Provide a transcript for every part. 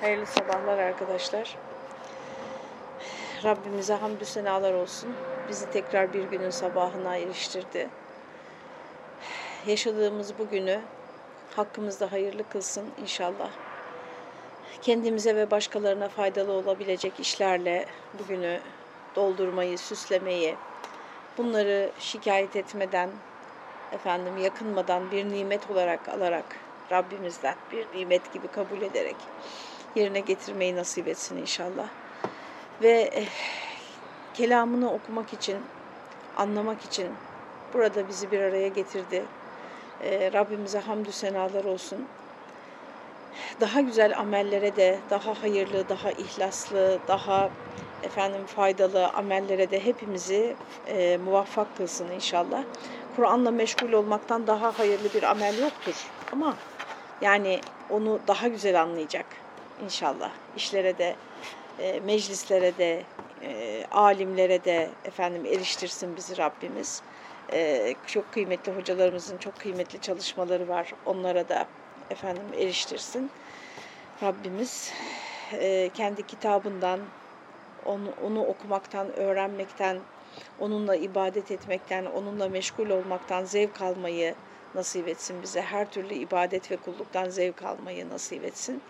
Hayırlı sabahlar arkadaşlar. Rabbimize hamdü senalar olsun. Bizi tekrar bir günün sabahına eriştirdi. Yaşadığımız bu günü hakkımızda hayırlı kılsın inşallah. Kendimize ve başkalarına faydalı olabilecek işlerle bugünü doldurmayı, süslemeyi, bunları şikayet etmeden, efendim yakınmadan bir nimet olarak alarak Rabbimizden bir nimet gibi kabul ederek yerine getirmeyi nasip etsin inşallah. Ve eh, kelamını okumak için, anlamak için burada bizi bir araya getirdi. Eh, Rabbimize hamdü senalar olsun. Daha güzel amellere de, daha hayırlı, daha ihlaslı, daha efendim faydalı amellere de hepimizi e, muvaffak kılsın inşallah. Kur'an'la meşgul olmaktan daha hayırlı bir amel yoktur. Ama yani onu daha güzel anlayacak inşallah. İşlere de, e, meclislere de, e, alimlere de efendim eriştirsin bizi Rabbimiz. E, çok kıymetli hocalarımızın çok kıymetli çalışmaları var. Onlara da efendim eriştirsin. Rabbimiz e, kendi kitabından onu, onu okumaktan, öğrenmekten, onunla ibadet etmekten, onunla meşgul olmaktan zevk almayı nasip etsin bize. Her türlü ibadet ve kulluktan zevk almayı nasip etsin.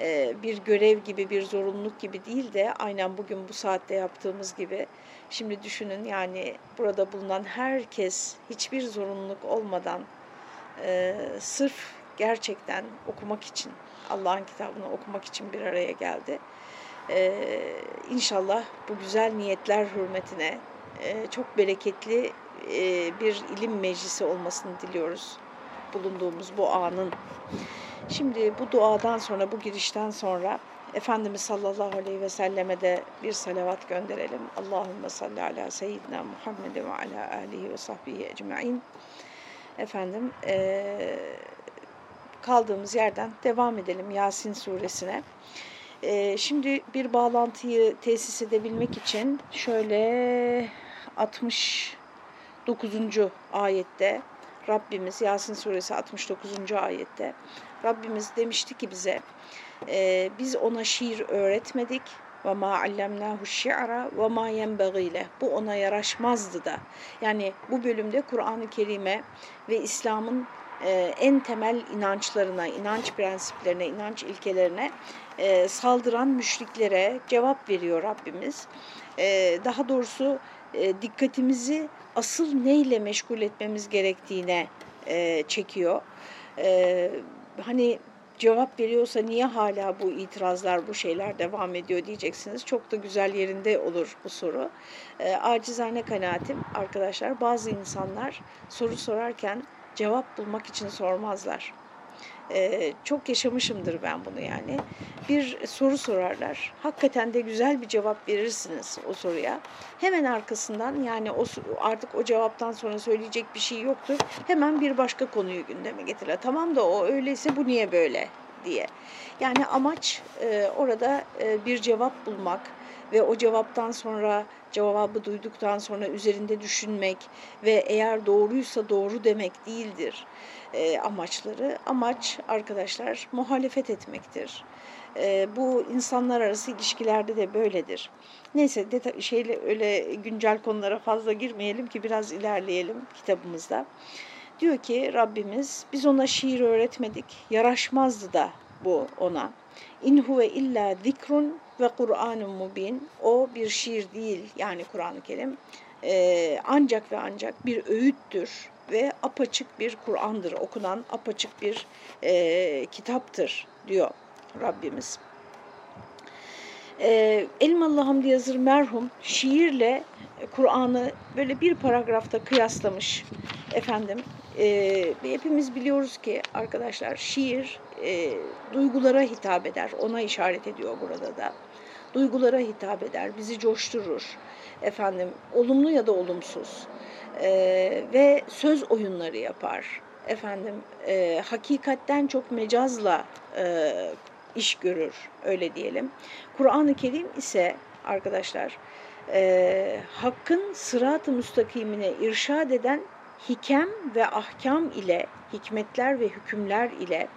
Ee, bir görev gibi, bir zorunluluk gibi değil de aynen bugün bu saatte yaptığımız gibi. Şimdi düşünün yani burada bulunan herkes hiçbir zorunluluk olmadan e, sırf gerçekten okumak için, Allah'ın kitabını okumak için bir araya geldi. Ee, inşallah bu güzel niyetler hürmetine e, çok bereketli e, bir ilim meclisi olmasını diliyoruz bulunduğumuz bu anın. Şimdi bu duadan sonra, bu girişten sonra Efendimiz sallallahu aleyhi ve selleme de bir salavat gönderelim. Allahümme salli ala seyyidina Muhammed ve ala alihi ve sahbihi ecma'in. Efendim e, kaldığımız yerden devam edelim Yasin suresine. E, şimdi bir bağlantıyı tesis edebilmek için şöyle 60 9. ayette Rabbimiz Yasin suresi 69. ayette Rabbimiz demişti ki bize e, biz ona şiir öğretmedik ve ma allemnahu şi'ra ve ma yenbagile. Bu ona yaraşmazdı da. Yani bu bölümde Kur'an-ı Kerim'e ve İslam'ın e, en temel inançlarına, inanç prensiplerine, inanç ilkelerine e, saldıran müşriklere cevap veriyor Rabbimiz. E, daha doğrusu dikkatimizi asıl neyle meşgul etmemiz gerektiğine e, çekiyor. E, hani cevap veriyorsa niye hala bu itirazlar, bu şeyler devam ediyor diyeceksiniz. Çok da güzel yerinde olur bu soru. E, acizane kanaatim arkadaşlar bazı insanlar soru sorarken cevap bulmak için sormazlar. Ee, çok yaşamışımdır ben bunu yani. Bir soru sorarlar. Hakikaten de güzel bir cevap verirsiniz o soruya. Hemen arkasından yani o artık o cevaptan sonra söyleyecek bir şey yoktur. Hemen bir başka konuyu gündeme getirir. Tamam da o öyleyse bu niye böyle diye. Yani amaç e, orada e, bir cevap bulmak ve o cevaptan sonra cevabı duyduktan sonra üzerinde düşünmek ve eğer doğruysa doğru demek değildir e, amaçları. Amaç arkadaşlar muhalefet etmektir. E, bu insanlar arası ilişkilerde de böyledir. Neyse deta- şeyle öyle güncel konulara fazla girmeyelim ki biraz ilerleyelim kitabımızda. Diyor ki Rabbimiz biz ona şiir öğretmedik. Yaraşmazdı da bu ona. İn huve illa zikrun ve Kur'an-ı mubin. O bir şiir değil yani Kur'an-ı Kerim. Ee, ancak ve ancak bir öğüttür ve apaçık bir Kur'an'dır. Okunan apaçık bir e, kitaptır diyor Rabbimiz. E, Elmalı Hamdi Yazır merhum şiirle Kur'an'ı böyle bir paragrafta kıyaslamış efendim. E, hepimiz biliyoruz ki arkadaşlar şiir e, duygulara hitap eder. Ona işaret ediyor burada da. Duygulara hitap eder, bizi coşturur. Efendim olumlu ya da olumsuz e, ve söz oyunları yapar. Efendim e, hakikatten çok mecazla e, iş görür öyle diyelim. Kur'an-ı Kerim ise arkadaşlar e, hakkın sırat-ı müstakimine irşad eden hikem ve ahkam ile, hikmetler ve hükümler ile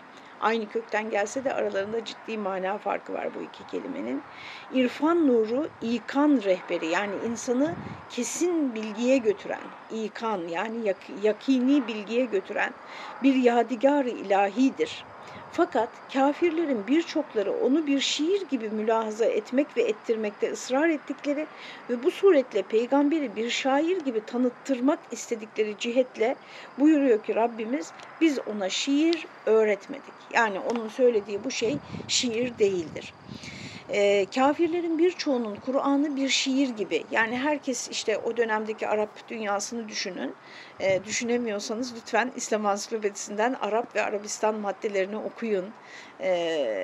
aynı kökten gelse de aralarında ciddi mana farkı var bu iki kelimenin. İrfan nuru, ikan rehberi yani insanı kesin bilgiye götüren, ikan yani yak, yakini bilgiye götüren bir yadigar ilahidir. Fakat kafirlerin birçokları onu bir şiir gibi mülahaza etmek ve ettirmekte ısrar ettikleri ve bu suretle peygamberi bir şair gibi tanıttırmak istedikleri cihetle buyuruyor ki Rabbimiz biz ona şiir öğretmedik. Yani onun söylediği bu şey şiir değildir e, kafirlerin birçoğunun Kur'an'ı bir şiir gibi yani herkes işte o dönemdeki Arap dünyasını düşünün. E, düşünemiyorsanız lütfen İslam Ansiklopedisinden Arap ve Arabistan maddelerini okuyun. E,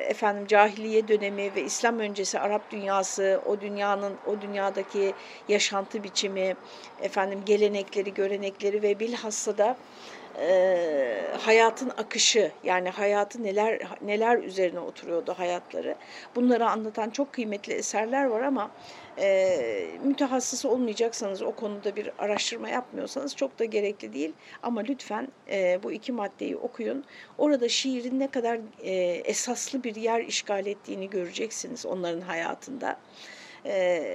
efendim cahiliye dönemi ve İslam öncesi Arap dünyası o dünyanın o dünyadaki yaşantı biçimi efendim gelenekleri görenekleri ve bilhassa da e, hayatın akışı yani hayatı neler neler üzerine oturuyordu hayatları. Bunları anlatan çok kıymetli eserler var ama e, mütehassıs olmayacaksanız o konuda bir araştırma yapmıyorsanız çok da gerekli değil. Ama lütfen e, bu iki maddeyi okuyun. Orada şiirin ne kadar e, esaslı bir yer işgal ettiğini göreceksiniz onların hayatında. E,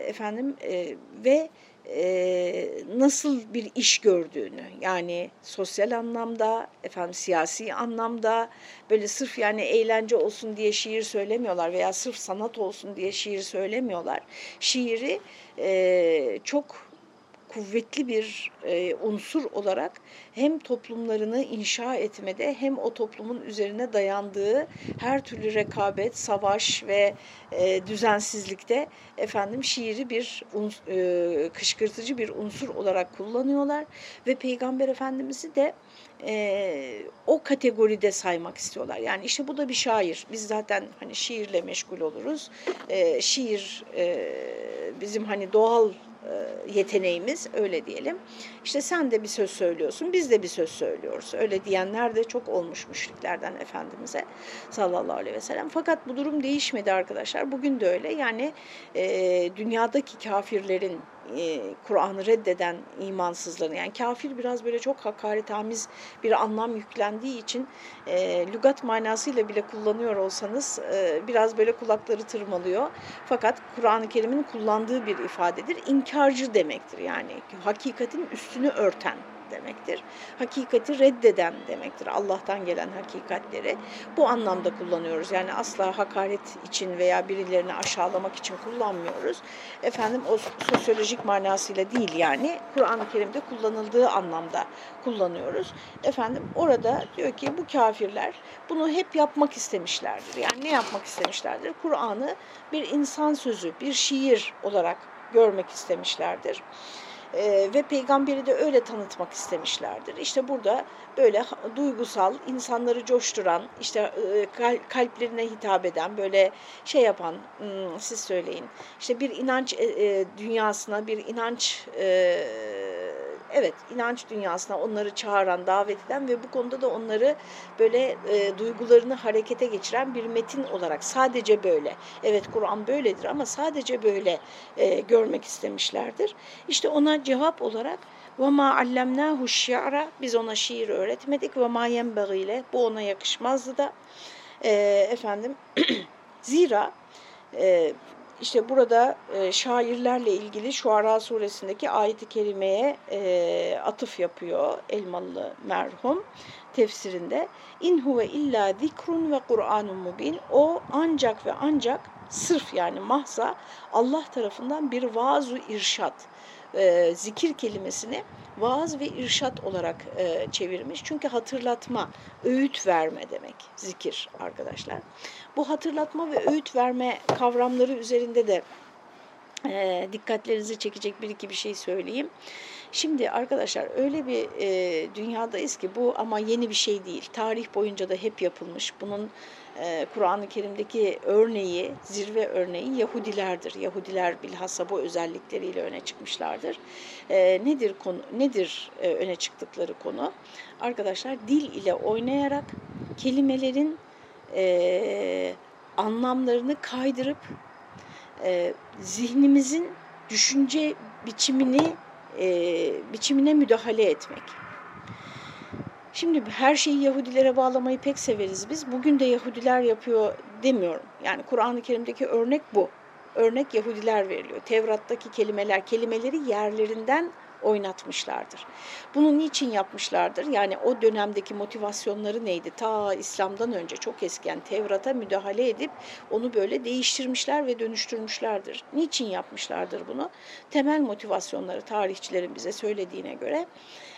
efendim e, ve e, nasıl bir iş gördüğünü yani sosyal anlamda efendim siyasi anlamda böyle sırf yani eğlence olsun diye şiir söylemiyorlar veya sırf sanat olsun diye şiir söylemiyorlar. Şiiri e, çok kuvvetli bir e, unsur olarak hem toplumlarını inşa etmede hem o toplumun üzerine dayandığı her türlü rekabet, savaş ve e, düzensizlikte efendim şiiri bir e, kışkırtıcı bir unsur olarak kullanıyorlar ve Peygamber Efendimiz'i de e, o kategoride saymak istiyorlar. Yani işte bu da bir şair. Biz zaten hani şiirle meşgul oluruz. E, şiir e, bizim hani doğal yeteneğimiz öyle diyelim. İşte sen de bir söz söylüyorsun, biz de bir söz söylüyoruz. Öyle diyenler de çok olmuş müşriklerden Efendimiz'e sallallahu aleyhi ve sellem. Fakat bu durum değişmedi arkadaşlar. Bugün de öyle. Yani e, dünyadaki kafirlerin e, Kur'an'ı reddeden imansızların yani kafir biraz böyle çok hakaretamiz bir anlam yüklendiği için e, lügat manasıyla bile kullanıyor olsanız e, biraz böyle kulakları tırmalıyor. Fakat Kur'an-ı Kerim'in kullandığı bir ifadedir. İnkarcı demektir yani hakikatin üstünü örten demektir. Hakikati reddeden demektir. Allah'tan gelen hakikatleri. Bu anlamda kullanıyoruz. Yani asla hakaret için veya birilerini aşağılamak için kullanmıyoruz. Efendim o sosyolojik manasıyla değil yani Kur'an-ı Kerim'de kullanıldığı anlamda kullanıyoruz. Efendim orada diyor ki bu kafirler bunu hep yapmak istemişlerdir. Yani ne yapmak istemişlerdir? Kur'an'ı bir insan sözü, bir şiir olarak görmek istemişlerdir e, ve peygamberi de öyle tanıtmak istemişlerdir. İşte burada böyle duygusal, insanları coşturan, işte e, kalplerine hitap eden, böyle şey yapan, hmm, siz söyleyin, işte bir inanç e, e, dünyasına, bir inanç e, evet inanç dünyasına onları çağıran, davet eden ve bu konuda da onları böyle e, duygularını harekete geçiren bir metin olarak sadece böyle. Evet Kur'an böyledir ama sadece böyle e, görmek istemişlerdir. İşte ona cevap olarak ve ma allemnahu biz ona şiir öğretmedik ve ma yenbeğiyle bu ona yakışmazdı da e, efendim zira e, işte burada e, şairlerle ilgili Şuara suresindeki ayet-i kerimeye e, atıf yapıyor Elmalı merhum tefsirinde. İn huve illa zikrun ve Kur'anun mubin. O ancak ve ancak sırf yani mahza Allah tarafından bir vaaz-ı irşat e, zikir kelimesini vaaz ve irşat olarak e, çevirmiş. Çünkü hatırlatma, öğüt verme demek zikir arkadaşlar. Bu hatırlatma ve öğüt verme kavramları üzerinde de e, dikkatlerinizi çekecek bir iki bir şey söyleyeyim. Şimdi arkadaşlar öyle bir e, dünyadayız ki bu ama yeni bir şey değil. Tarih boyunca da hep yapılmış. Bunun e, Kur'an-ı Kerim'deki örneği, zirve örneği Yahudilerdir. Yahudiler bilhassa bu özellikleriyle öne çıkmışlardır. E, nedir konu? Nedir e, öne çıktıkları konu? Arkadaşlar dil ile oynayarak kelimelerin e, anlamlarını kaydırıp e, zihnimizin düşünce biçimini e, biçimine müdahale etmek. Şimdi her şeyi Yahudilere bağlamayı pek severiz biz. Bugün de Yahudiler yapıyor demiyorum. Yani Kur'an-ı Kerim'deki örnek bu. Örnek Yahudiler veriliyor. Tevrat'taki kelimeler, kelimeleri yerlerinden oynatmışlardır. Bunu niçin yapmışlardır? Yani o dönemdeki motivasyonları neydi? Ta İslam'dan önce çok eskiden Tevrat'a müdahale edip onu böyle değiştirmişler ve dönüştürmüşlerdir. Niçin yapmışlardır bunu? Temel motivasyonları tarihçilerin bize söylediğine göre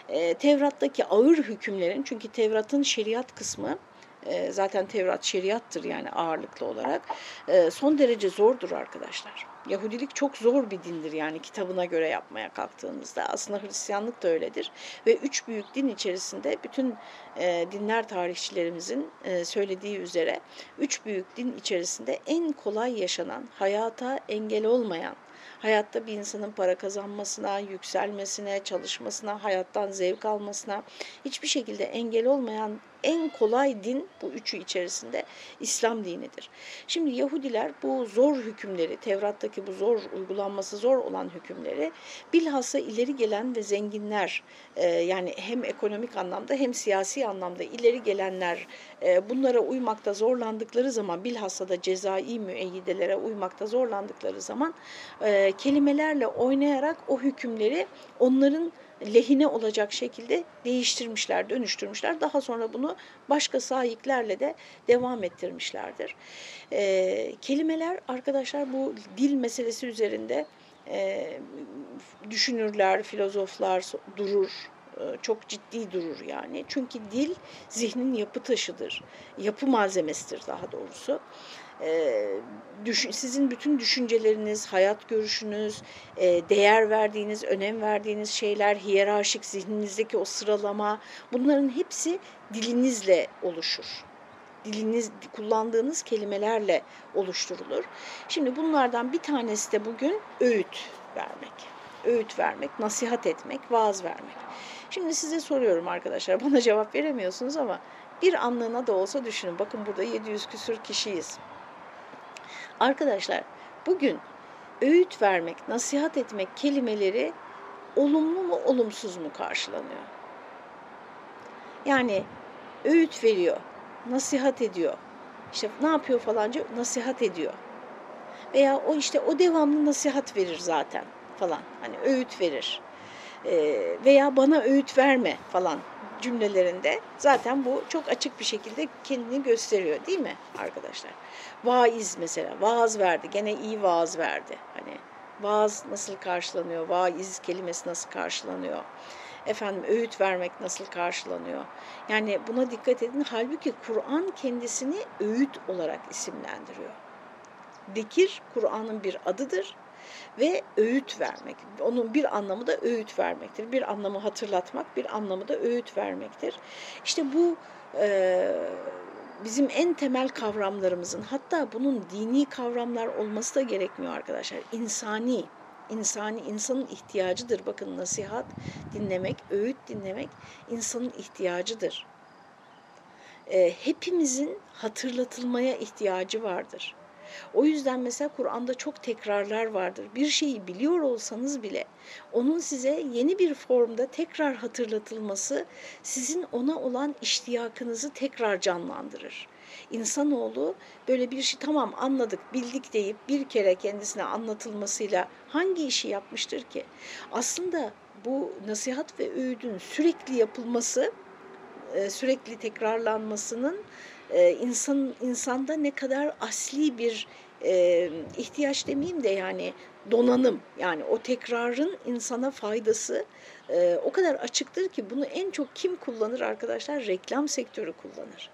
e, Tevrat'taki ağır hükümlerin çünkü Tevrat'ın şeriat kısmı e, zaten Tevrat şeriattır yani ağırlıklı olarak e, son derece zordur arkadaşlar. Yahudilik çok zor bir dindir yani kitabına göre yapmaya kalktığınızda. Aslında Hristiyanlık da öyledir. Ve üç büyük din içerisinde bütün e, dinler tarihçilerimizin e, söylediği üzere üç büyük din içerisinde en kolay yaşanan, hayata engel olmayan, hayatta bir insanın para kazanmasına, yükselmesine, çalışmasına, hayattan zevk almasına hiçbir şekilde engel olmayan en kolay din bu üçü içerisinde İslam dinidir. Şimdi Yahudiler bu zor hükümleri, Tevrat'taki bu zor uygulanması zor olan hükümleri bilhassa ileri gelen ve zenginler e, yani hem ekonomik anlamda hem siyasi anlamda ileri gelenler e, bunlara uymakta zorlandıkları zaman bilhassa da cezai müeyyidelere uymakta zorlandıkları zaman e, kelimelerle oynayarak o hükümleri onların lehine olacak şekilde değiştirmişler, dönüştürmüşler. Daha sonra bunu başka sahiplerle de devam ettirmişlerdir. E, kelimeler arkadaşlar bu dil meselesi üzerinde e, düşünürler, filozoflar durur, e, çok ciddi durur yani. Çünkü dil zihnin yapı taşıdır, yapı malzemesidir daha doğrusu sizin bütün düşünceleriniz, hayat görüşünüz, değer verdiğiniz, önem verdiğiniz şeyler, hiyerarşik zihninizdeki o sıralama bunların hepsi dilinizle oluşur. Diliniz, kullandığınız kelimelerle oluşturulur. Şimdi bunlardan bir tanesi de bugün öğüt vermek. Öğüt vermek, nasihat etmek, vaaz vermek. Şimdi size soruyorum arkadaşlar, bana cevap veremiyorsunuz ama bir anlığına da olsa düşünün. Bakın burada 700 küsür kişiyiz. Arkadaşlar bugün öğüt vermek, nasihat etmek kelimeleri olumlu mu olumsuz mu karşılanıyor? Yani öğüt veriyor, nasihat ediyor. İşte ne yapıyor falanca nasihat ediyor. Veya o işte o devamlı nasihat verir zaten falan. Hani öğüt verir. Ee, veya bana öğüt verme falan cümlelerinde zaten bu çok açık bir şekilde kendini gösteriyor değil mi arkadaşlar? Vaiz mesela, vaaz verdi, gene iyi vaaz verdi. Hani vaaz nasıl karşılanıyor, vaiz kelimesi nasıl karşılanıyor? Efendim öğüt vermek nasıl karşılanıyor? Yani buna dikkat edin. Halbuki Kur'an kendisini öğüt olarak isimlendiriyor. Dikir Kur'an'ın bir adıdır ve öğüt vermek. Onun bir anlamı da öğüt vermektir. Bir anlamı hatırlatmak, bir anlamı da öğüt vermektir. İşte bu e, bizim en temel kavramlarımızın hatta bunun dini kavramlar olması da gerekmiyor arkadaşlar. İnsani, insani insanın ihtiyacıdır. Bakın nasihat dinlemek, öğüt dinlemek insanın ihtiyacıdır. E, hepimizin hatırlatılmaya ihtiyacı vardır. O yüzden mesela Kur'an'da çok tekrarlar vardır. Bir şeyi biliyor olsanız bile onun size yeni bir formda tekrar hatırlatılması sizin ona olan iştiyakınızı tekrar canlandırır. İnsanoğlu böyle bir şey tamam anladık, bildik deyip bir kere kendisine anlatılmasıyla hangi işi yapmıştır ki? Aslında bu nasihat ve öğüdün sürekli yapılması, e, sürekli tekrarlanmasının e, insan insanda ne kadar asli bir e, ihtiyaç demeyeyim de yani donanım yani o tekrarın insana faydası e, o kadar açıktır ki bunu en çok kim kullanır arkadaşlar? Reklam sektörü kullanır.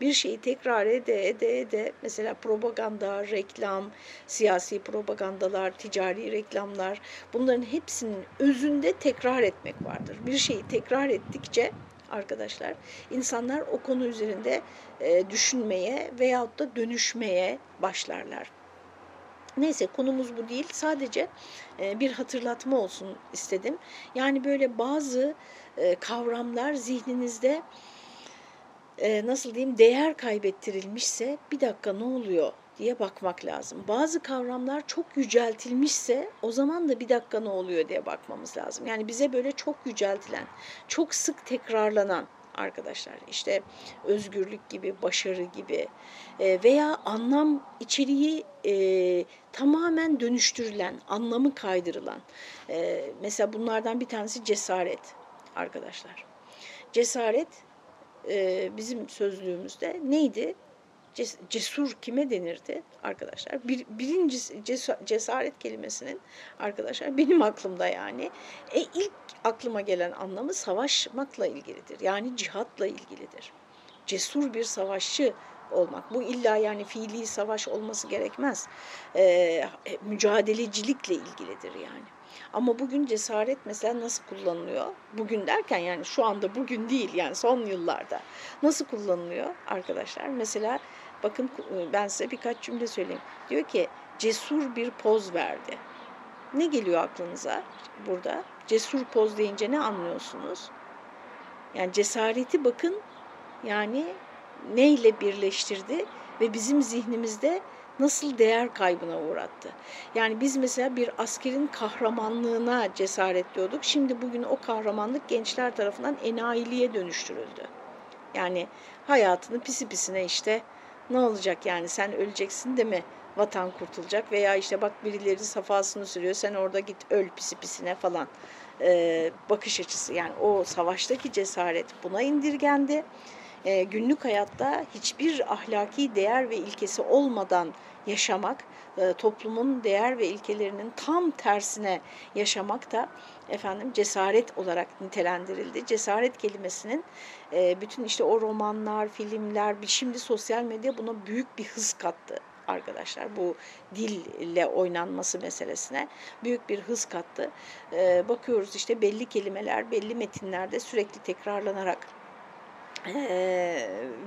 Bir şeyi tekrar ede ede ede mesela propaganda, reklam, siyasi propagandalar, ticari reklamlar bunların hepsinin özünde tekrar etmek vardır. Bir şeyi tekrar ettikçe arkadaşlar. İnsanlar o konu üzerinde e, düşünmeye veyahut da dönüşmeye başlarlar. Neyse konumuz bu değil. Sadece e, bir hatırlatma olsun istedim. Yani böyle bazı e, kavramlar zihninizde e, nasıl diyeyim değer kaybettirilmişse bir dakika ne oluyor diye bakmak lazım. Bazı kavramlar çok yüceltilmişse o zaman da bir dakika ne oluyor diye bakmamız lazım. Yani bize böyle çok yüceltilen, çok sık tekrarlanan arkadaşlar. İşte özgürlük gibi, başarı gibi e, veya anlam içeriği e, tamamen dönüştürülen, anlamı kaydırılan. E, mesela bunlardan bir tanesi cesaret arkadaşlar. Cesaret e, bizim sözlüğümüzde neydi? Cesur kime denirdi arkadaşlar? Bir, birincisi cesaret kelimesinin arkadaşlar benim aklımda yani e, ilk aklıma gelen anlamı savaşmakla ilgilidir. Yani cihatla ilgilidir. Cesur bir savaşçı olmak. Bu illa yani fiili savaş olması gerekmez. Ee, e, mücadelecilikle ilgilidir yani. Ama bugün cesaret mesela nasıl kullanılıyor? Bugün derken yani şu anda bugün değil yani son yıllarda. Nasıl kullanılıyor arkadaşlar? Mesela bakın ben size birkaç cümle söyleyeyim. Diyor ki cesur bir poz verdi. Ne geliyor aklınıza burada? Cesur poz deyince ne anlıyorsunuz? Yani cesareti bakın yani neyle birleştirdi ve bizim zihnimizde nasıl değer kaybına uğrattı. Yani biz mesela bir askerin kahramanlığına cesaretliyorduk. Şimdi bugün o kahramanlık gençler tarafından enayiliğe dönüştürüldü. Yani hayatını pisi pisine işte ne olacak yani sen öleceksin de mi vatan kurtulacak veya işte bak birileri safasını sürüyor sen orada git öl pisi pisine falan ee, bakış açısı yani o savaştaki cesaret buna indirgendi. Ee, günlük hayatta hiçbir ahlaki değer ve ilkesi olmadan yaşamak, e, toplumun değer ve ilkelerinin tam tersine yaşamak da efendim cesaret olarak nitelendirildi. Cesaret kelimesinin e, bütün işte o romanlar, filmler, şimdi sosyal medya buna büyük bir hız kattı arkadaşlar. Bu dille oynanması meselesine büyük bir hız kattı. E, bakıyoruz işte belli kelimeler, belli metinlerde sürekli tekrarlanarak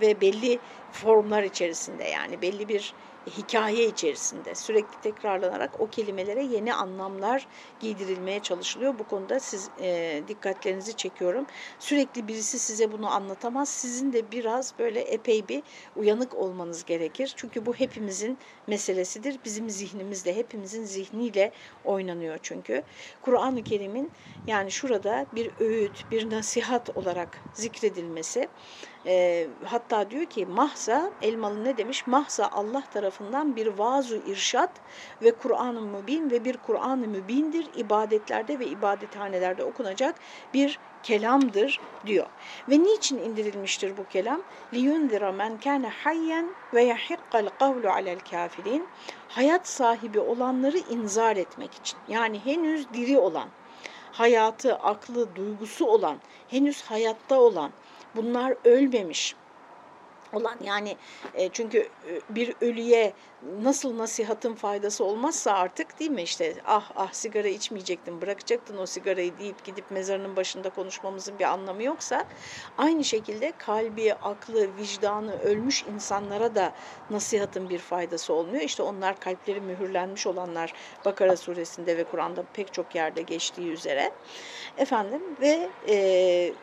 ve belli formlar içerisinde yani belli bir hikaye içerisinde sürekli tekrarlanarak o kelimelere yeni anlamlar giydirilmeye çalışılıyor. Bu konuda siz e, dikkatlerinizi çekiyorum. Sürekli birisi size bunu anlatamaz. Sizin de biraz böyle epey bir uyanık olmanız gerekir. Çünkü bu hepimizin meselesidir. Bizim zihnimizde hepimizin zihniyle oynanıyor çünkü. Kur'an-ı Kerim'in yani şurada bir öğüt, bir nasihat olarak zikredilmesi e, hatta diyor ki mahza, Elmalı ne demiş? Mahza Allah tarafından bir vazu irşat ve Kur'an-ı Mübin ve bir Kur'an-ı Mübindir. ibadetlerde ve ibadethanelerde okunacak bir kelamdır diyor. Ve niçin indirilmiştir bu kelam? لِيُنْذِرَ مَنْ كَانَ حَيًّا وَيَحِقَّ الْقَوْلُ عَلَى الْكَافِرِينَ Hayat sahibi olanları inzar etmek için. Yani henüz diri olan, hayatı, aklı, duygusu olan, henüz hayatta olan, bunlar ölmemiş. Olan yani e, çünkü e, bir ölüye nasıl nasihatın faydası olmazsa artık değil mi? İşte ah ah sigara içmeyecektin bırakacaktın o sigarayı deyip gidip mezarının başında konuşmamızın bir anlamı yoksa aynı şekilde kalbi, aklı, vicdanı ölmüş insanlara da nasihatın bir faydası olmuyor. İşte onlar kalpleri mühürlenmiş olanlar Bakara suresinde ve Kur'an'da pek çok yerde geçtiği üzere. Efendim ve e,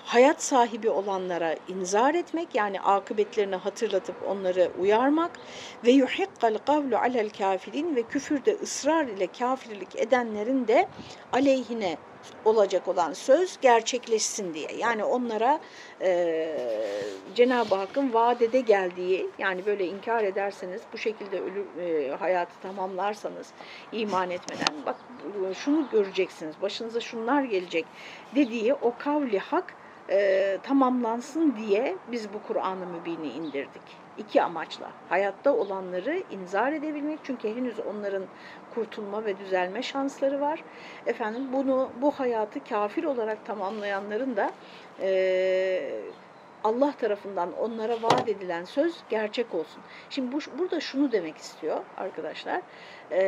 hayat sahibi olanlara inzar etmek yani akıbetlerini hatırlatıp onları uyarmak ve yuhikkal kavlu alel kafirin ve küfürde ısrar ile kafirlik edenlerin de aleyhine olacak olan söz gerçekleşsin diye. Yani onlara e, Cenab-ı Hakk'ın vadede geldiği yani böyle inkar ederseniz bu şekilde ölü e, hayatı tamamlarsanız iman etmeden bak şunu göreceksiniz başınıza şunlar gelecek dediği o kavli hak e, tamamlansın diye biz bu Kur'an-ı Mübin'i indirdik. İki amaçla. Hayatta olanları inzar edebilmek çünkü henüz onların kurtulma ve düzelme şansları var. Efendim bunu bu hayatı kafir olarak tamamlayanların da e, Allah tarafından onlara vaat edilen söz gerçek olsun. Şimdi bu, burada şunu demek istiyor arkadaşlar. E,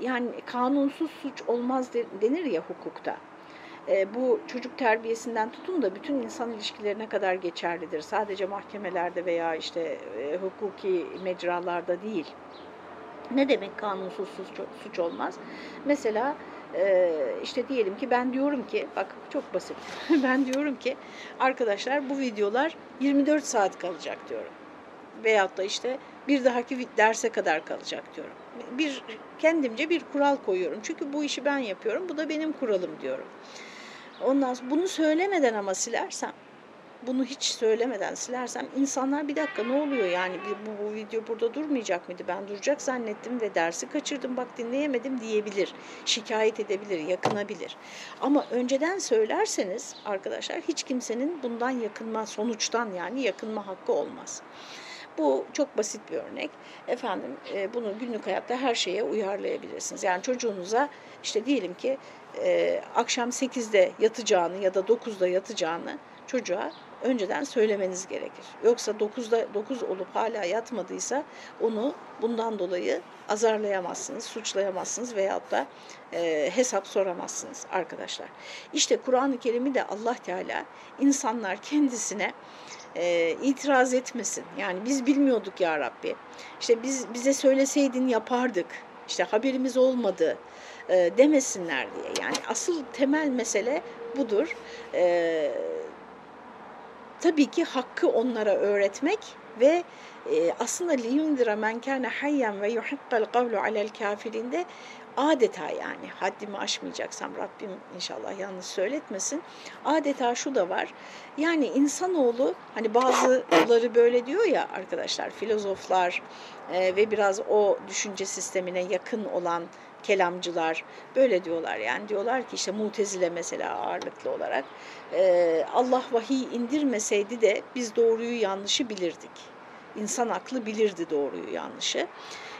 yani kanunsuz suç olmaz denir ya hukukta. E, bu çocuk terbiyesinden tutun da bütün insan ilişkilerine kadar geçerlidir. Sadece mahkemelerde veya işte e, hukuki mecralarda değil. Ne demek kanunsuz suç, olmaz? Mesela e, işte diyelim ki ben diyorum ki, bak çok basit, ben diyorum ki arkadaşlar bu videolar 24 saat kalacak diyorum. Veyahut da işte bir dahaki derse kadar kalacak diyorum. Bir kendimce bir kural koyuyorum. Çünkü bu işi ben yapıyorum, bu da benim kuralım diyorum. Ondan sonra bunu söylemeden ama silersem bunu hiç söylemeden silersem insanlar bir dakika ne oluyor yani bu, bu video burada durmayacak mıydı ben duracak zannettim ve dersi kaçırdım bak dinleyemedim diyebilir şikayet edebilir yakınabilir ama önceden söylerseniz arkadaşlar hiç kimsenin bundan yakınma sonuçtan yani yakınma hakkı olmaz. Bu çok basit bir örnek. Efendim e, bunu günlük hayatta her şeye uyarlayabilirsiniz. Yani çocuğunuza işte diyelim ki e, akşam 8'de yatacağını ya da 9'da yatacağını çocuğa önceden söylemeniz gerekir. Yoksa 9'da 9 olup hala yatmadıysa onu bundan dolayı azarlayamazsınız, suçlayamazsınız veyahut da e, hesap soramazsınız arkadaşlar. İşte Kur'an-ı Kerim'i de Allah Teala insanlar kendisine e, itiraz etmesin. Yani biz bilmiyorduk ya Rabbi. İşte biz bize söyleseydin yapardık. İşte haberimiz olmadı e, demesinler diye. Yani asıl temel mesele budur. E, tabii ki hakkı onlara öğretmek ve e, aslında liyundira men kana hayyan ve yuhibbel kavlu alel kafirinde adeta yani haddimi aşmayacaksam Rabbim inşallah yanlış söyletmesin. Adeta şu da var. Yani insanoğlu hani bazıları böyle diyor ya arkadaşlar filozoflar e, ve biraz o düşünce sistemine yakın olan kelamcılar böyle diyorlar yani diyorlar ki işte mutezile mesela ağırlıklı olarak e, Allah vahiy indirmeseydi de biz doğruyu yanlışı bilirdik. İnsan aklı bilirdi doğruyu yanlışı.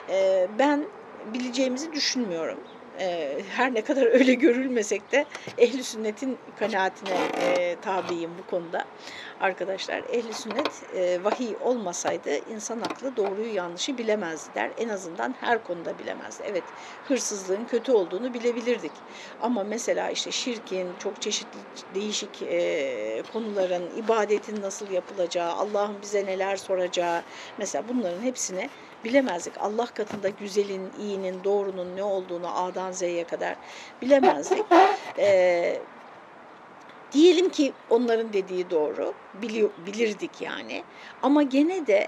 E, ben bileceğimizi düşünmüyorum. Ee, her ne kadar öyle görülmesek de ehli sünnetin kanaatine e, tabiyim bu konuda. Arkadaşlar ehli sünnet e, vahiy olmasaydı insan aklı doğruyu yanlışı bilemezdi der. En azından her konuda bilemezdi. Evet hırsızlığın kötü olduğunu bilebilirdik. Ama mesela işte şirkin çok çeşitli değişik e, konuların ibadetin nasıl yapılacağı, Allah'ın bize neler soracağı mesela bunların hepsini bilemezdik. Allah katında güzelin, iyinin, doğrunun ne olduğunu A'dan Z'ye kadar bilemezdik. Ee, diyelim ki onların dediği doğru, biliyor, bilirdik yani. Ama gene de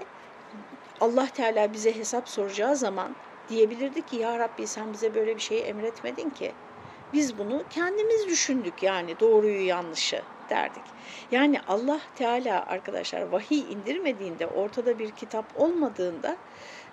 Allah Teala bize hesap soracağı zaman diyebilirdik ki ya Rabbi sen bize böyle bir şey emretmedin ki. Biz bunu kendimiz düşündük yani doğruyu yanlışı derdik. Yani Allah Teala arkadaşlar vahiy indirmediğinde ortada bir kitap olmadığında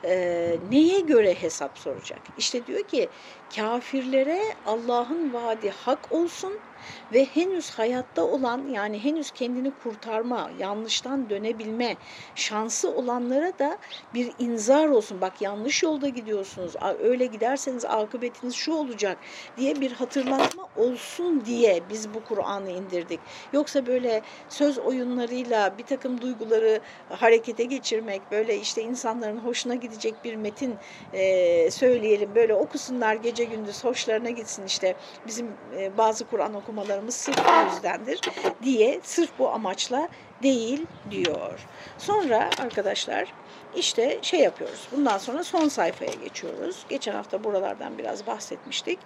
e, neye göre hesap soracak? İşte diyor ki kafirlere Allah'ın vaadi hak olsun ve henüz hayatta olan yani henüz kendini kurtarma, yanlıştan dönebilme şansı olanlara da bir inzar olsun. Bak yanlış yolda gidiyorsunuz, öyle giderseniz akıbetiniz şu olacak diye bir hatırlatma olsun diye biz bu Kur'an'ı indirdik. Yoksa böyle söz oyunlarıyla bir takım duyguları harekete geçirmek, böyle işte insanların hoşuna gidecek bir metin e, söyleyelim, böyle okusunlar gece gündüz hoşlarına gitsin işte bizim e, bazı Kur'an okumalarımız sırf bu yüzdendir diye sırf bu amaçla değil diyor. Sonra arkadaşlar işte şey yapıyoruz. Bundan sonra son sayfaya geçiyoruz. Geçen hafta buralardan biraz bahsetmiştik.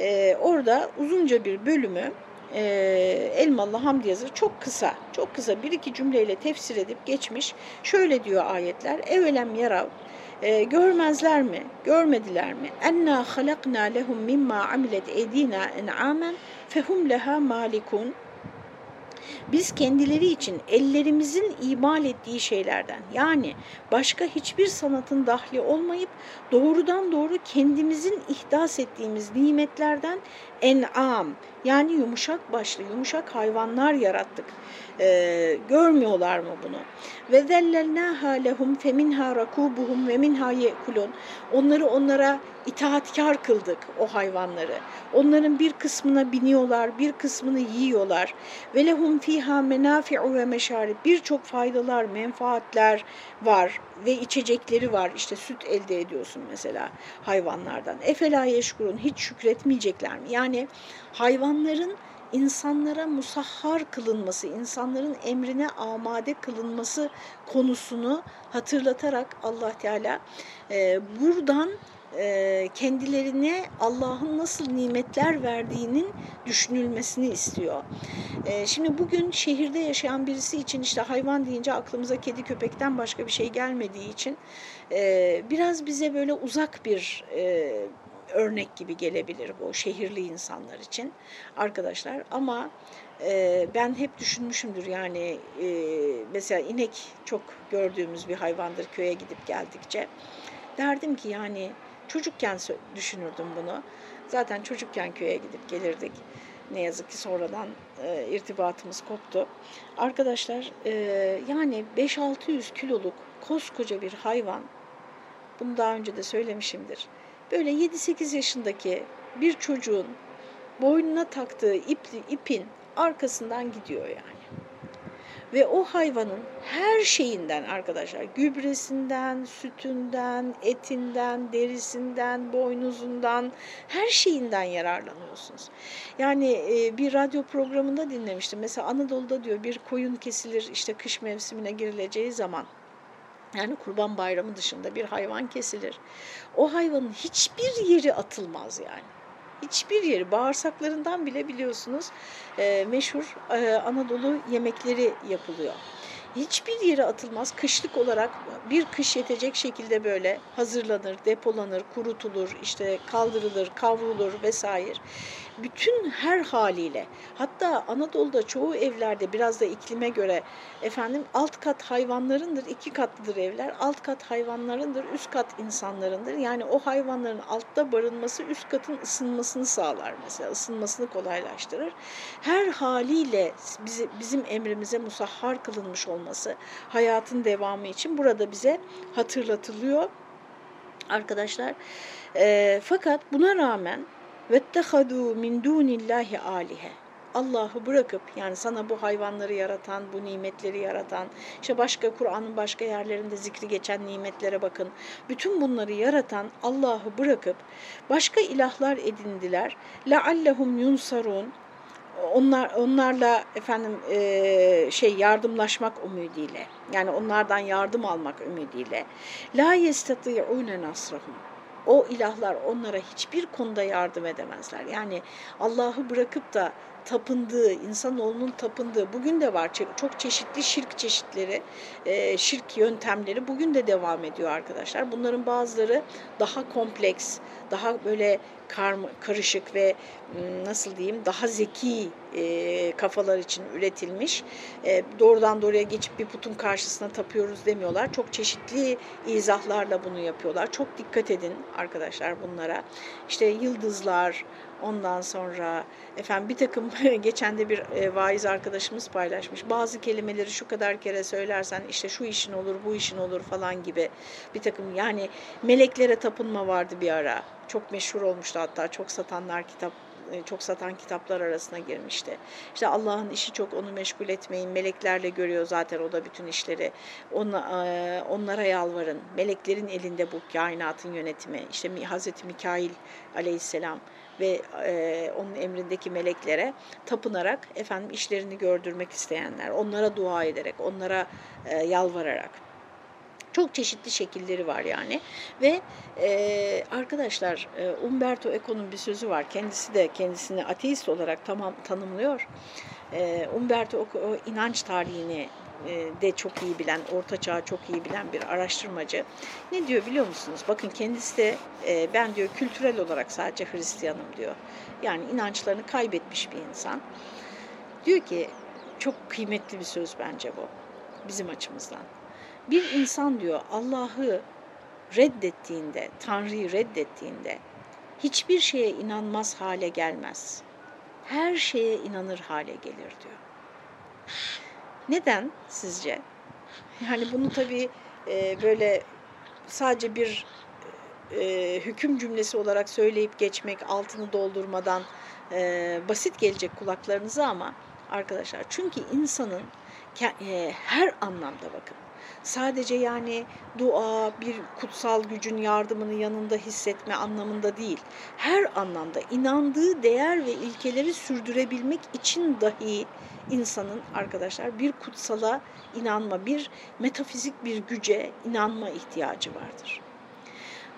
Ee, orada uzunca bir bölümü e, Elmalı Hamdi yazır çok kısa, çok kısa bir iki cümleyle tefsir edip geçmiş. Şöyle diyor ayetler. Evelem yarav e, görmezler mi? Görmediler mi? Enna halakna lehum mimma amilet edina en'amen fehum leha malikun. Biz kendileri için ellerimizin imal ettiği şeylerden yani başka hiçbir sanatın dahli olmayıp doğrudan doğru kendimizin ihdas ettiğimiz nimetlerden en'am yani yumuşak başlı yumuşak hayvanlar yarattık. Ee, görmüyorlar mı bunu? Ve zellelnâhâ lehum feminhâ rakûbuhum ve minhâ yekulun. Onları onlara itaatkar kıldık o hayvanları. Onların bir kısmına biniyorlar, bir kısmını yiyorlar. Ve lehum fîhâ menâfi'u ve meşârib. Birçok faydalar, menfaatler var ve içecekleri var. İşte süt elde ediyorsun mesela hayvanlardan. Efela yeşkurun hiç şükretmeyecekler mi? Yani hayvanların insanlara musahhar kılınması, insanların emrine amade kılınması konusunu hatırlatarak Allah Teala e, buradan e, kendilerine Allah'ın nasıl nimetler verdiğinin düşünülmesini istiyor. E, şimdi bugün şehirde yaşayan birisi için işte hayvan deyince aklımıza kedi köpekten başka bir şey gelmediği için e, biraz bize böyle uzak bir örnek gibi gelebilir bu şehirli insanlar için arkadaşlar ama e, ben hep düşünmüşümdür yani e, mesela inek çok gördüğümüz bir hayvandır köye gidip geldikçe derdim ki yani çocukken düşünürdüm bunu zaten çocukken köye gidip gelirdik ne yazık ki sonradan e, irtibatımız koptu. Arkadaşlar e, yani 5-600 kiloluk koskoca bir hayvan, bunu daha önce de söylemişimdir. Böyle 7-8 yaşındaki bir çocuğun boynuna taktığı ipli, ipin arkasından gidiyor yani. Ve o hayvanın her şeyinden arkadaşlar, gübresinden, sütünden, etinden, derisinden, boynuzundan, her şeyinden yararlanıyorsunuz. Yani e, bir radyo programında dinlemiştim. Mesela Anadolu'da diyor bir koyun kesilir işte kış mevsimine girileceği zaman. Yani kurban bayramı dışında bir hayvan kesilir. O hayvanın hiçbir yeri atılmaz yani hiçbir yeri bağırsaklarından bile biliyorsunuz e, meşhur e, Anadolu yemekleri yapılıyor. Hiçbir yere atılmaz. Kışlık olarak bir kış yetecek şekilde böyle hazırlanır, depolanır, kurutulur, işte kaldırılır, kavrulur vesaire bütün her haliyle hatta Anadolu'da çoğu evlerde biraz da iklime göre efendim alt kat hayvanlarındır, iki katlıdır evler. Alt kat hayvanlarındır, üst kat insanlarındır. Yani o hayvanların altta barınması üst katın ısınmasını sağlar mesela. ısınmasını kolaylaştırır. Her haliyle bizi, bizim emrimize musahhar kılınmış olması hayatın devamı için burada bize hatırlatılıyor arkadaşlar. E, fakat buna rağmen vettehadu min dunillahi alihe Allah'ı bırakıp yani sana bu hayvanları yaratan, bu nimetleri yaratan, işte başka Kur'an'ın başka yerlerinde zikri geçen nimetlere bakın. Bütün bunları yaratan Allah'ı bırakıp başka ilahlar edindiler. La allahum yunsarun onlar onlarla efendim e, şey yardımlaşmak ümidiyle yani onlardan yardım almak ümidiyle la yestati'une nasrahum o ilahlar onlara hiçbir konuda yardım edemezler. Yani Allah'ı bırakıp da tapındığı, insanoğlunun tapındığı bugün de var çok çeşitli şirk çeşitleri, e, şirk yöntemleri bugün de devam ediyor arkadaşlar. Bunların bazıları daha kompleks, daha böyle karışık ve nasıl diyeyim daha zeki e, kafalar için üretilmiş. E, doğrudan doğruya geçip bir putun karşısına tapıyoruz demiyorlar. Çok çeşitli izahlarla bunu yapıyorlar. Çok dikkat edin arkadaşlar bunlara. İşte yıldızlar, Ondan sonra efendim bir takım geçen de bir e, vaiz arkadaşımız paylaşmış. Bazı kelimeleri şu kadar kere söylersen işte şu işin olur, bu işin olur falan gibi bir takım yani meleklere tapınma vardı bir ara. Çok meşhur olmuştu hatta çok satanlar kitap e, çok satan kitaplar arasına girmişti. İşte Allah'ın işi çok onu meşgul etmeyin. Meleklerle görüyor zaten o da bütün işleri. Ona, e, onlara yalvarın. Meleklerin elinde bu kainatın yönetimi. İşte Hazreti Mikail aleyhisselam ve e, onun emrindeki meleklere tapınarak efendim işlerini gördürmek isteyenler, onlara dua ederek, onlara e, yalvararak. Çok çeşitli şekilleri var yani ve e, arkadaşlar e, Umberto Eco'nun bir sözü var. Kendisi de kendisini ateist olarak tamam tanımlıyor. E, Umberto Eco inanç tarihini de çok iyi bilen, orta çağı çok iyi bilen bir araştırmacı. Ne diyor biliyor musunuz? Bakın kendisi de e, ben diyor kültürel olarak sadece Hristiyanım diyor. Yani inançlarını kaybetmiş bir insan. Diyor ki çok kıymetli bir söz bence bu bizim açımızdan. Bir insan diyor Allah'ı reddettiğinde, Tanrı'yı reddettiğinde hiçbir şeye inanmaz hale gelmez. Her şeye inanır hale gelir diyor. Neden sizce? Yani bunu tabii e, böyle sadece bir e, hüküm cümlesi olarak söyleyip geçmek, altını doldurmadan e, basit gelecek kulaklarınıza ama arkadaşlar çünkü insanın e, her anlamda bakın sadece yani dua, bir kutsal gücün yardımını yanında hissetme anlamında değil. Her anlamda inandığı değer ve ilkeleri sürdürebilmek için dahi insanın arkadaşlar bir kutsala inanma, bir metafizik bir güce inanma ihtiyacı vardır.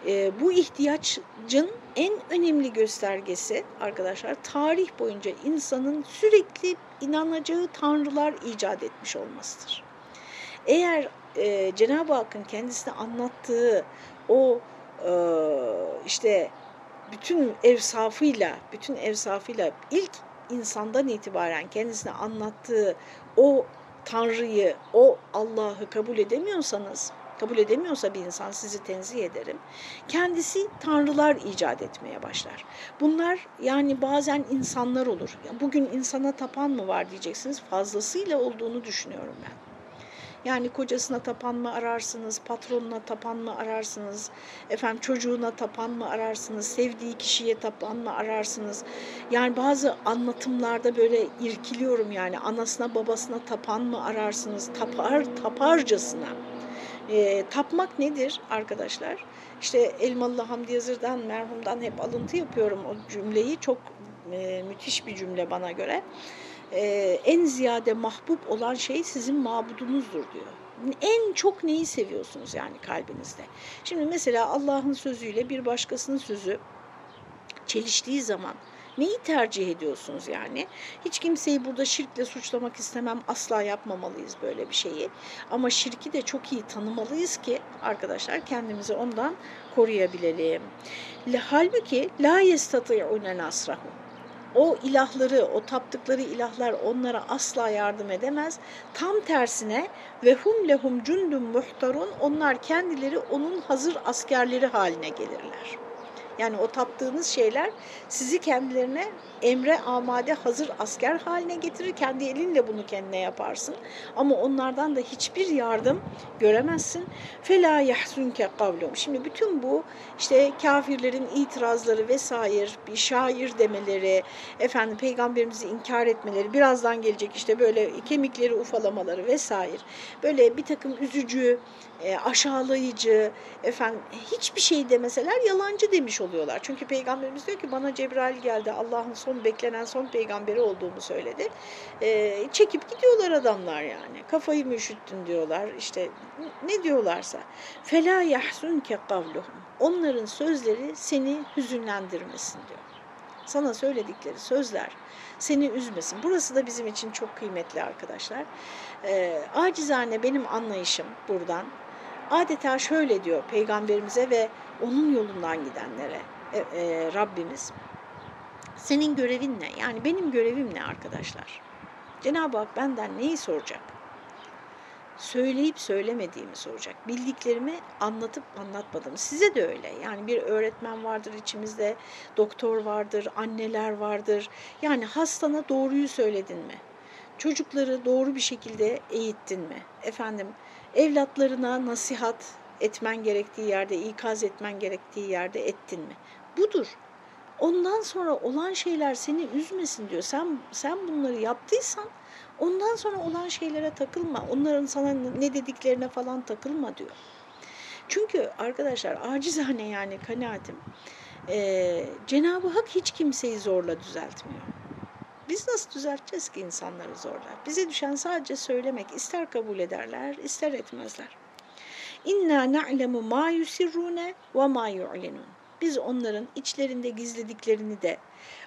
E, bu ihtiyacın en önemli göstergesi arkadaşlar tarih boyunca insanın sürekli inanacağı tanrılar icat etmiş olmasıdır. Eğer e, Cenab-ı Hakk'ın kendisine anlattığı o e, işte bütün evsafıyla, bütün evsafıyla ilk insandan itibaren kendisine anlattığı o Tanrı'yı, o Allah'ı kabul edemiyorsanız, kabul edemiyorsa bir insan sizi tenzih ederim. Kendisi tanrılar icat etmeye başlar. Bunlar yani bazen insanlar olur. Bugün insana tapan mı var diyeceksiniz. Fazlasıyla olduğunu düşünüyorum ben. Yani kocasına tapan mı ararsınız, patronuna tapan mı ararsınız, efendim çocuğuna tapan mı ararsınız, sevdiği kişiye tapan mı ararsınız. Yani bazı anlatımlarda böyle irkiliyorum yani anasına babasına tapan mı ararsınız, tapar taparcasına. E, tapmak nedir arkadaşlar? İşte Elmalı Hamdi Yazır'dan, merhumdan hep alıntı yapıyorum o cümleyi. Çok e, müthiş bir cümle bana göre. E, en ziyade mahbub olan şey sizin mabudunuzdur diyor. En çok neyi seviyorsunuz yani kalbinizde? Şimdi mesela Allah'ın sözüyle bir başkasının sözü çeliştiği zaman Neyi tercih ediyorsunuz yani? Hiç kimseyi burada şirkle suçlamak istemem. Asla yapmamalıyız böyle bir şeyi. Ama şirki de çok iyi tanımalıyız ki arkadaşlar kendimizi ondan koruyabilelim. Halbuki la yestati'une nasrahum o ilahları, o taptıkları ilahlar onlara asla yardım edemez. Tam tersine ve hum lehum cundun muhtarun onlar kendileri onun hazır askerleri haline gelirler. Yani o taptığınız şeyler sizi kendilerine emre amade hazır asker haline getirir. Kendi elinle bunu kendine yaparsın. Ama onlardan da hiçbir yardım göremezsin. Fela yahsunke kavlum. Şimdi bütün bu işte kafirlerin itirazları vesaire, bir şair demeleri, efendim peygamberimizi inkar etmeleri, birazdan gelecek işte böyle kemikleri ufalamaları vesaire. Böyle bir takım üzücü, e, aşağılayıcı, efendim hiçbir şey demeseler yalancı demiş oluyorlar. Çünkü peygamberimiz diyor ki bana Cebrail geldi Allah'ın son beklenen son peygamberi olduğumu söyledi. E, çekip gidiyorlar adamlar yani. Kafayı mı üşüttün diyorlar işte ne diyorlarsa. Fela yahsunke kavluhum. Onların sözleri seni hüzünlendirmesin diyor. Sana söyledikleri sözler seni üzmesin. Burası da bizim için çok kıymetli arkadaşlar. E, acizane benim anlayışım buradan adeta şöyle diyor peygamberimize ve onun yolundan gidenlere e, e, Rabbimiz. Senin görevin ne? Yani benim görevim ne arkadaşlar? Cenab-ı Hak benden neyi soracak? Söyleyip söylemediğimi soracak. Bildiklerimi anlatıp anlatmadığımı. Size de öyle. Yani bir öğretmen vardır içimizde, doktor vardır, anneler vardır. Yani hastana doğruyu söyledin mi? Çocukları doğru bir şekilde eğittin mi? Efendim evlatlarına nasihat etmen gerektiği yerde, ikaz etmen gerektiği yerde ettin mi? Budur. Ondan sonra olan şeyler seni üzmesin diyor. Sen sen bunları yaptıysan ondan sonra olan şeylere takılma. Onların sana ne dediklerine falan takılma diyor. Çünkü arkadaşlar acizane yani kanaatim e, Cenab-ı Hak hiç kimseyi zorla düzeltmiyor. Biz nasıl düzelteceğiz ki insanları zorla? Bize düşen sadece söylemek. İster kabul ederler, ister etmezler. İnna na'lemu ma yusirrune ve ma yu'linun. Biz onların içlerinde gizlediklerini de,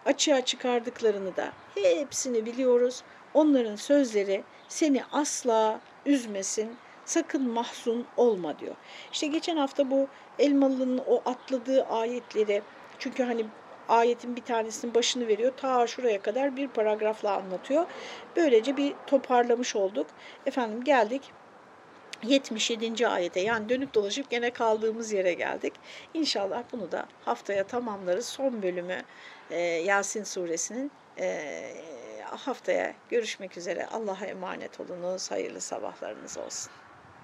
açığa çıkardıklarını da hepsini biliyoruz. Onların sözleri seni asla üzmesin, sakın mahzun olma diyor. İşte geçen hafta bu Elmalı'nın o atladığı ayetleri, çünkü hani ayetin bir tanesinin başını veriyor. Ta şuraya kadar bir paragrafla anlatıyor. Böylece bir toparlamış olduk. Efendim geldik 77. ayete yani dönüp dolaşıp gene kaldığımız yere geldik. İnşallah bunu da haftaya tamamlarız. Son bölümü e, Yasin suresinin e, haftaya görüşmek üzere. Allah'a emanet olunuz. Hayırlı sabahlarınız olsun.